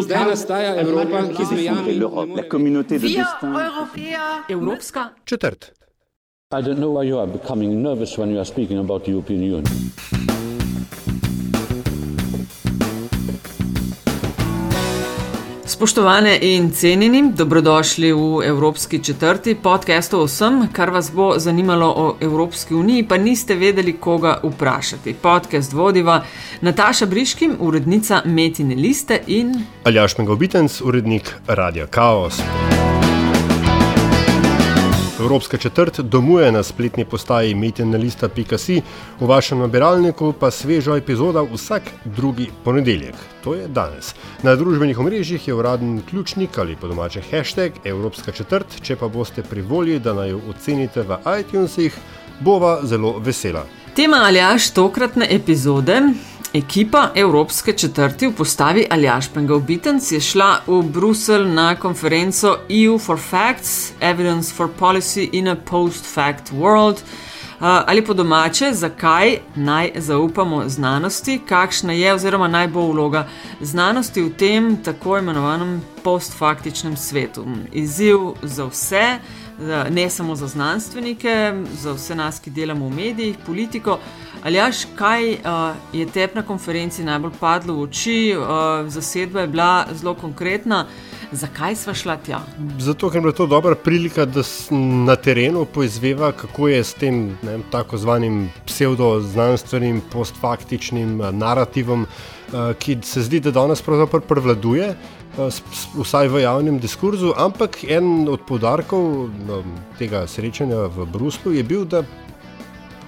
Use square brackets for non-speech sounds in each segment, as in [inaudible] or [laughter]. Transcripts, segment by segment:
Zdaj nastaja Evropa, ki zmejami la communauté de Wir destin. Europäer Evropska Četrt. I don't know why you are becoming nervous when you are speaking about the European Union. Spoštovane in cenjeni, dobrodošli v Evropski četrti podkastu o vsem, kar vas bo zanimalo o Evropski uniji, pa niste vedeli, koga vprašati. Podcast vodiva Nataša Briškim, urednica Metine liste in Aljaš Megovitenc, urednik Radia Chaos. Evropska četrt domuje na spletni postaji metinalista.si, v vašem nabiralniku pa sveža epizoda vsak drugi ponedeljek. To je danes. Na družbenih omrežjih je uraden ključnik ali po domače hashtag Evropska četrt, če pa boste pri volji, da naj jo ocenite v iTunesih, bova zelo vesela. tema Aljaš tokratne epizode. Ekipa Evropske četrti v postavi Aljaš Pengovitenc je šla v Bruselj na konferenco EU for Facts, Evidence for Policy in a Post-Fact World. Uh, ali po domače, zakaj naj zaupamo znanosti, kakšna je oziroma naj bo vloga znanosti v tem tako imenovanem postfaktičnem svetu. Izziv za vse, za- ne samo za znanstvenike, za vse nas, ki delamo v medijih, politiko. Aljaš, kaj uh, je tebi na konferenci najbolj padlo v oči? Uh, zasedba je bila zelo konkretna. Zakaj sva šla tja? Zato, ker je bila to dobra prilika, da na terenu poizveva, kako je s tem ne tako zvanim pseudoznanstvenim, postfaktičnim eh, narativom, eh, ki se zdi, da danes pravzaprav prevladuje. eh, s- s- Vsaj v javnem diskurzu, ampak en od podarkov tega srečanja v Bruslu je bil, da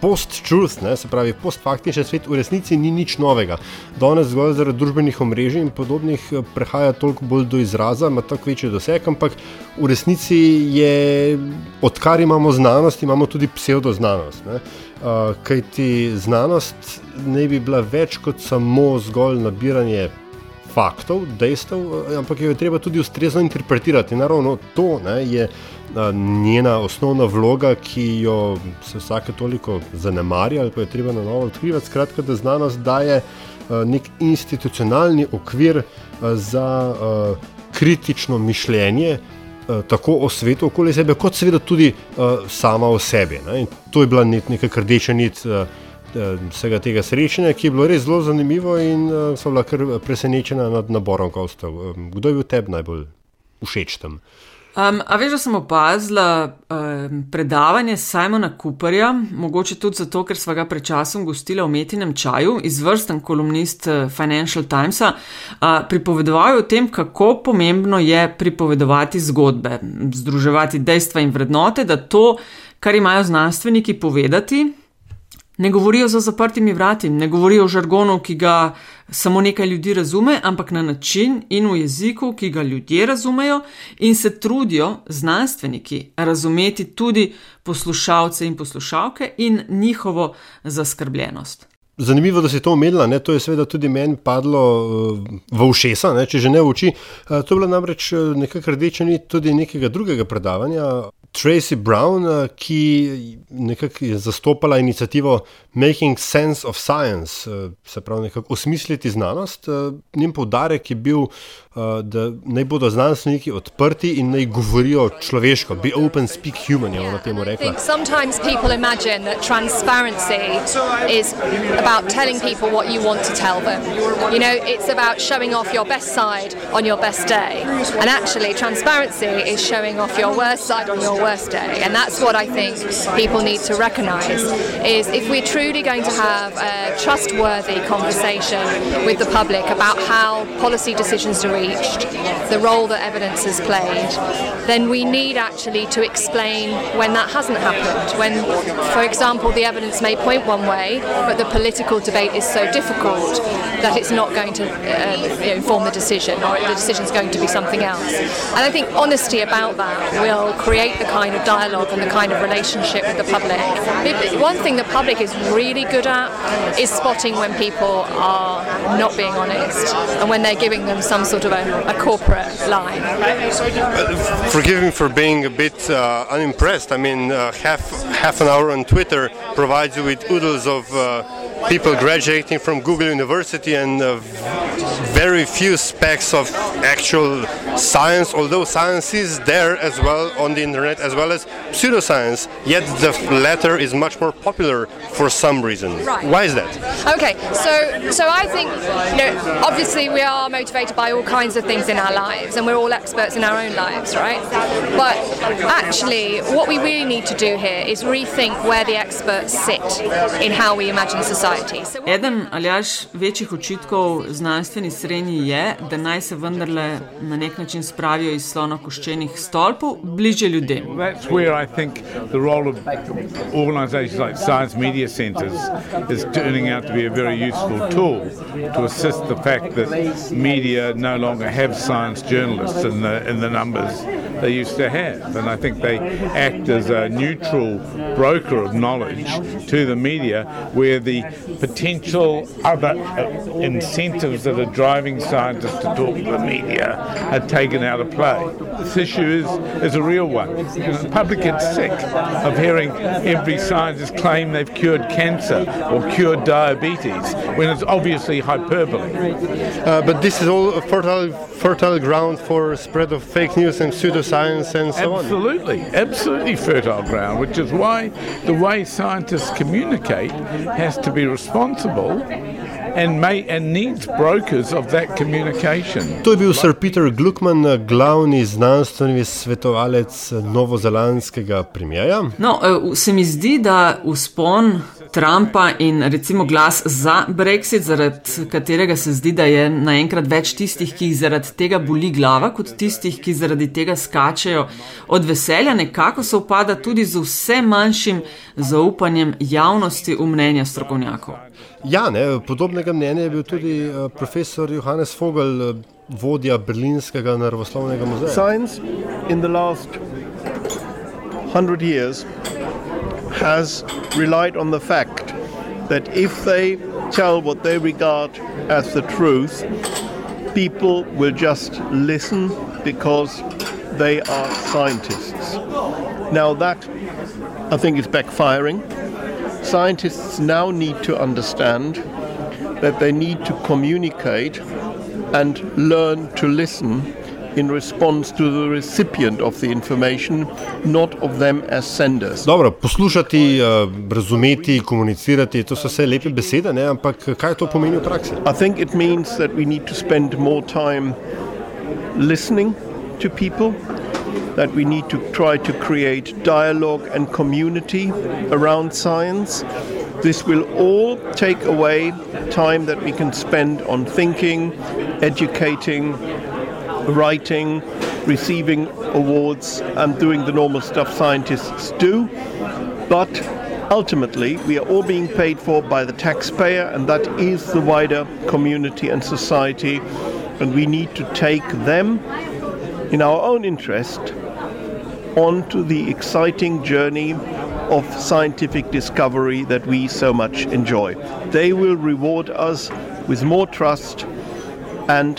post-truth, ne, se pravi postfaktični svet, v resnici ni nič novega. Danes zgolj zaradi družbenih omrežij in podobnih eh, prehaja toliko bolj do izraza, ima tako večji doseg, ampak v resnici je, odkar imamo znanost, imamo tudi pseudoznanost. Uh, Kaj ti znanost ne bi bila več kot samo zgolj nabiranje faktov, dejstev, eh, ampak jo je treba tudi ustrezno interpretirati. In Naravno to ne, je a, njena osnovna vloga, ki jo se vsake toliko zanemarja ali pa je treba na novo odkrivati. Skratka, da znanost daje a, nek institucionalni okvir a, za a, kritično mišljenje. a, Tako o svetu okoli sebe, kot seveda tudi uh, sama o sebi. Ne. In to je bila nek, neka rdeča nit uh, vsega tega srečanja, ki je bilo res zelo zanimivo in uh, so bila kar presenečena nad naborom gostov. Kdo je bil tebi najbolj všeč tam? Um, a veš, da sem opazila um, predavanje Simona Cooperja, mogoče tudi zato, ker sva ga pred časom gostila v Metinem čaju, izvrsten kolumnist eh, Financial Timesa, uh, pripovedoval je o tem, kako pomembno je pripovedovati zgodbe, združevati dejstva in vrednote, da to, kar imajo znanstveniki povedati, ne govorijo za zaprtimi vrati, ne govorijo v žargonu, ki ga samo nekaj ljudi razume, ampak na način in v jeziku, ki ga ljudje razumejo, in se trudijo znanstveniki razumeti tudi poslušalce in poslušalke in njihovo zaskrbljenost. Zanimivo, da si to omenila, ne? to je seveda tudi meni padlo uh, v ušesa, ne? če že ne v oči. Uh, to je bila namreč uh, nekakšna rdeča nit tudi nekega drugega predavanja. Tracy Brown, uh, ki nekako je zastopala inicijativo Making Sense of Science, uh, se pravi, nekako osmisliti znanost. Uh, njen poudarek je bil, uh, da naj bodo znanstveniki odprti in naj govorijo človeško. Be open, speak human, je ona temu rekla. sometimes people imagine that transparency is about telling people what you want to tell them. You know, it's about showing off your best side on your best day. And actually, transparency is showing off your worst side on your worst day. And that's what I think people need to recognize is if we're truly going to have a trustworthy conversation with the public about how policy decisions are reached, the role that evidence has played, then we need actually to explain when that hasn't happened. When, for example, the evidence may point one way, but the political debate is so difficult that it's not going to uh, inform the decision, or the decision's going to be something else. And I think honesty about that will create the kind of dialogue and the kind of relationship with the public. One thing the public is really good at is spotting when people are not being honest and when they're giving them some sort of a, a corporate line. Forgive me for being a bit uh, unimpressed. I mean, uh, half half an hour on Twitter provides you with oodles of uh, people graduating from Google University and uh, very few specs of actual science, although science is there as well on the internet, as well as pseudoscience. Yet the latter is much more popular for some reason. Right. Why is that? Okay, so so I think you know obviously we are motivated by all kinds of things in our lives, and we're all experts in our own lives, right? But actually, what we really need to do here is rethink where the experts sit in how we imagine society. Eden ali až večjih očitkov znanstveni srednji je, da naj se vendarle na nek način spravijo iz slonokoščenih stolpov bliže ljudem. That's where I think the role of organisations like science media centres is turning out to be a very useful tool to assist the fact that media no longer have science journalists in the in the numbers they used to have, and I think they act as a neutral broker of knowledge to the media, where the potential other uh, incentives that are driving scientists to talk to the media are taken out of play. This issue is, is a real one. Because the public gets sick of hearing every scientist claim they've cured cancer or cured diabetes when it's obviously hyperbole. Uh, but this is all a fertile, fertile ground for spread of fake news and pseudoscience and so on. Absolutely, absolutely fertile ground, which is why the way scientists communicate has to be responsible and may and needs brokers of that communication. To je bil Sir Peter Gluckman, glavni znanstveni svetovalec novozelandskega premijeja. No, eh, se mi zdi, da uspon Trumpa in recimo glas za Brexit, zaradi katerega se zdi, da je naenkrat več tistih, ki jih zaradi tega boli glava, kot tistih, ki zaradi tega skačejo od veselja, nekako se upada tudi z vse manjšim zaupanjem javnosti v mnenja strokovnjakov. Ja, ne, podobnega mnenja je bil tudi uh, profesor Johannes Vogel, uh, vodja Berlinskega naravoslovnega muzeja. Science in the last hundred years has relied on the fact that if they tell what they regard as the truth, people will just listen because they are scientists. Now, that I think is backfiring. Scientists now need to understand that they need to communicate and learn to listen in response to the recipient of the information, not of them as senders. Dobro, poslušati, uh, razumeti, komunicirati, to so vse lepe besede, ne? ampak kaj to pomeni v praksi? I think it means that we need to spend more time listening to people, that we need to try to create dialogue and community around science. This will all take away time that we can spend on thinking, educating, writing, receiving awards, and doing the normal stuff scientists do. But ultimately, we are all being paid for by the taxpayer, and that is the wider community and society. And we need to take them, in our own interest, onto the exciting journey of scientific discovery that we so much enjoy. They will reward us with more trust and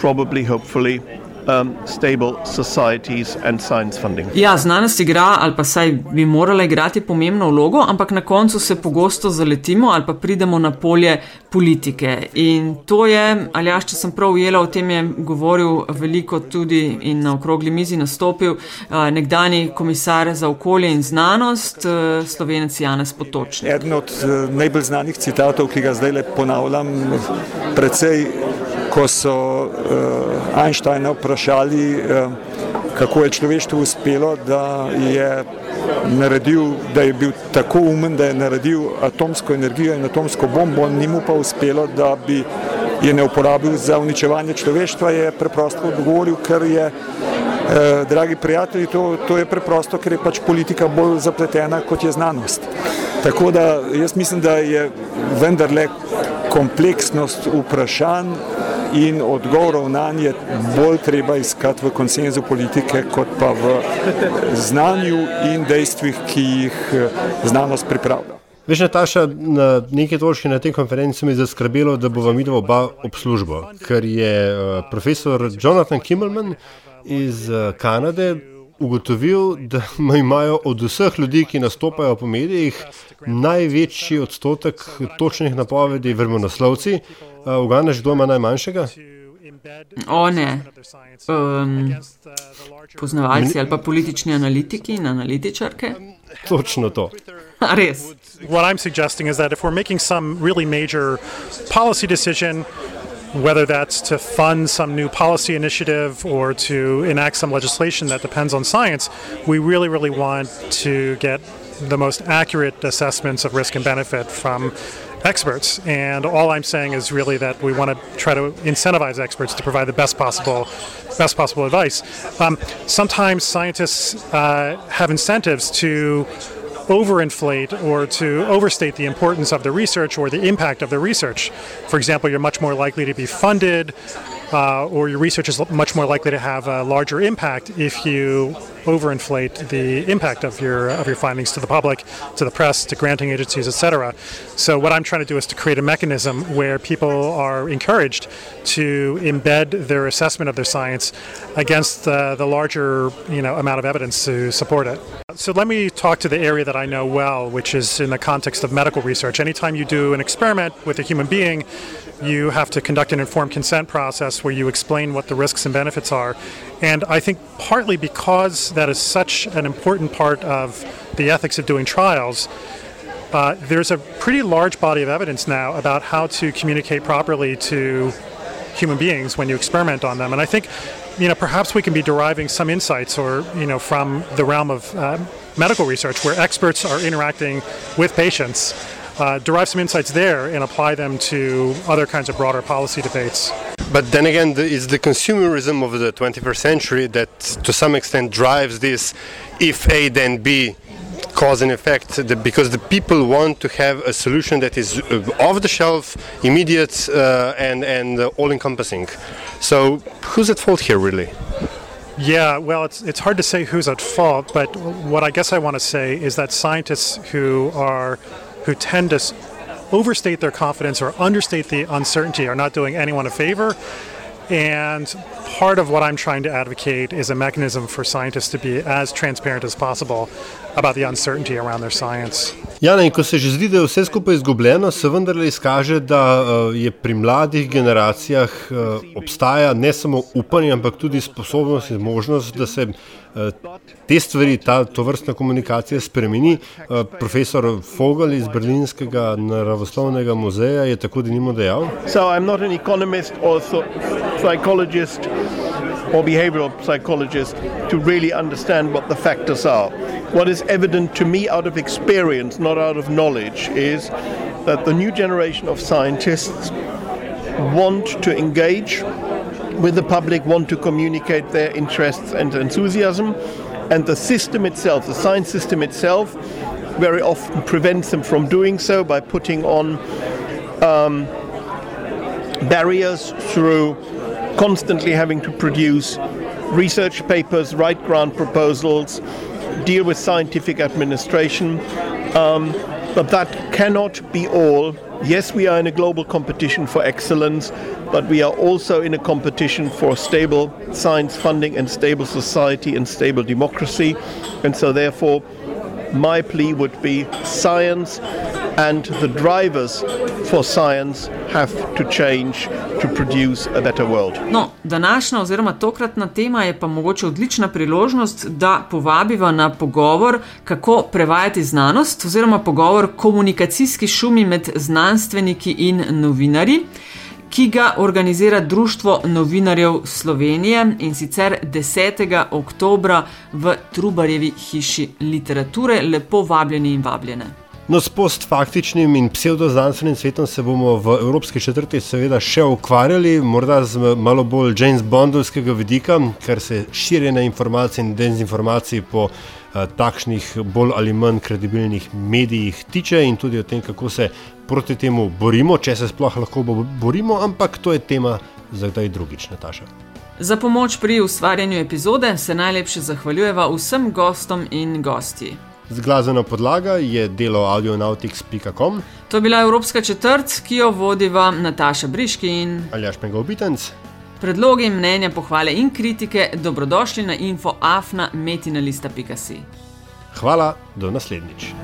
probably, hopefully, um, stable societies and science funding. Ja, znanost igra, ali pa saj bi morala igrati pomembno vlogo, ampak na koncu se pogosto zaletimo ali pa pridemo na polje politike. In to je, ali jaš, če sem prav ujela, o tem je govoril veliko tudi in na okrogli mizi nastopil eh, nekdani komisar za okolje in znanost, eh, slovenec Janez Potočnik. Eden od eh, najbolj znanih citatov, ki ga zdaj le ponavljam, precej, ko so uh, Einsteina vprašali, uh, kako je človeštvu uspelo, da je naredil, da je bil tako umen, da je naredil atomsko energijo in atomsko bombo, ni mu pa uspelo, da bi je ne uporabil za uničevanje človeštva, je preprosto odgovoril, ker je, eh, dragi prijatelji, to, to je preprosto, ker je pač politika bolj zapletena kot je znanost. Tako da jaz mislim, da je vendarle kompleksnost vprašanj in odgovorov na nje bolj treba iskati v konsenzu politike, kot pa v znanju in dejstvih, ki jih eh, znanost pripravlja. Veš, Nataša, na neki točki na tej konferenci mi je zaskrbelo, da bo vam videl oba ob službo, ker je uh, profesor Jonathan Kimmelman iz uh, Kanade ugotovil, da [laughs] imajo od vseh ljudi, ki nastopajo po medijih, največji odstotek točnih napovedi vremenoslovci. Uganaš, kdo ima najmanjšega? O ne. Um, poznavalci ali pa politični analitiki in analitičarke. Točno to. [laughs] Res. What I'm suggesting is that if we're making some really major policy decision, whether that's to fund some new policy initiative or to enact some legislation that depends on science, we really, really want to get the most accurate assessments of risk and benefit from experts. And all I'm saying is really that we want to try to incentivize experts to provide the best possible, best possible advice. Um, sometimes scientists uh, have incentives to overinflate or to overstate the importance of the research or the impact of the research. For example, you're much more likely to be funded uh, or your research is much more likely to have a larger impact if you overinflate the impact of your of your findings to the public, to the press, to granting agencies, etc. So what I'm trying to do is to create a mechanism where people are encouraged to embed their assessment of their science against uh, the larger you know amount of evidence to support it. So let me talk to the area that I know well, which is in the context of medical research. Anytime you do an experiment with a human being, you have to conduct an informed consent process where you explain what the risks and benefits are. And I think partly because that is such an important part of the ethics of doing trials, uh, there's a pretty large body of evidence now about how to communicate properly to human beings when you experiment on them. And I think, you know, perhaps we can be deriving some insights or, you know, from the realm of uh, medical research where experts are interacting with patients uh, derive some insights there and apply them to other kinds of broader policy debates. But then again, the, it's the consumerism of the 21st century that to some extent drives this if A then B cause and effect the, because the people want to have a solution that is uh, off the shelf, immediate, uh, and, and uh, all encompassing. So, who's at fault here, really? Yeah, well, it's, it's hard to say who's at fault, but what I guess I want to say is that scientists who are who tend to overstate their confidence or understate the uncertainty are not doing anyone a favor. And part of what I'm trying to advocate is a mechanism for scientists to be as transparent as possible about the uncertainty around their science. Jana, in ko se že zdi, da je vse skupaj izgubljeno, se vendarle izkaže, da uh, je pri mladih generacijah uh, obstaja ne samo upanje, ampak tudi sposobnost in možnost, da se te stvari, ta to vrstna komunikacija spremeni. Uh, profesor Fogel iz Berlinskega naravoslovnega muzeja je tako denimo dejal. So, I'm not an economist or psychologist or behavioral psychologist to really understand what the factors are. What is evident to me out of experience, not out of knowledge, is that the new generation of scientists want to engage with the public, want to communicate their interests and enthusiasm, and the system itself, the science system itself, very often prevents them from doing so by putting on um, barriers through constantly having to produce research papers, write grant proposals, deal with scientific administration. Um, but that cannot be all. Yes, we are in a global competition for excellence, but we are also in a competition for stable science funding and stable society and stable democracy. And so, therefore, my plea would be science and the drivers for science have to change to produce a better world. No, današnja oziroma tokratna tema je pa mogoče odlična priložnost, da povabiva na pogovor, kako prevajati znanost oziroma pogovor komunikacijski šumi med znanstveniki in novinarji. Ki ga organizira Društvo novinarjev Slovenije in sicer 10. oktober v Trubarjevi hiši literature. Lepo vabljeni in vabljene. No, s postfaktičnim in pseudoznanstvenim svetom se bomo v Evropski četrti seveda še ukvarjali, morda z malo bolj James Bondovskega vidika, kar se širjenja informacij in dezinformacij po uh, takšnih bolj ali manj kredibilnih medijih tiče in tudi o tem, kako se proti temu borimo, če se sploh lahko borimo, ampak to je tema za kdaj drugič, Nataša. Za pomoč pri ustvarjanju epizode se najlepše zahvaljujeva vsem gostom in gostji. Zglazena podlaga je delo audionautics.com. To je bila Evropska četrt, ki jo vodiva Nataša Briški in Aljaš Pengovitenc. Predlogi, mnenja, pohvale in kritike dobrodošli na infoafna metinalista.si. Hvala, do naslednjič.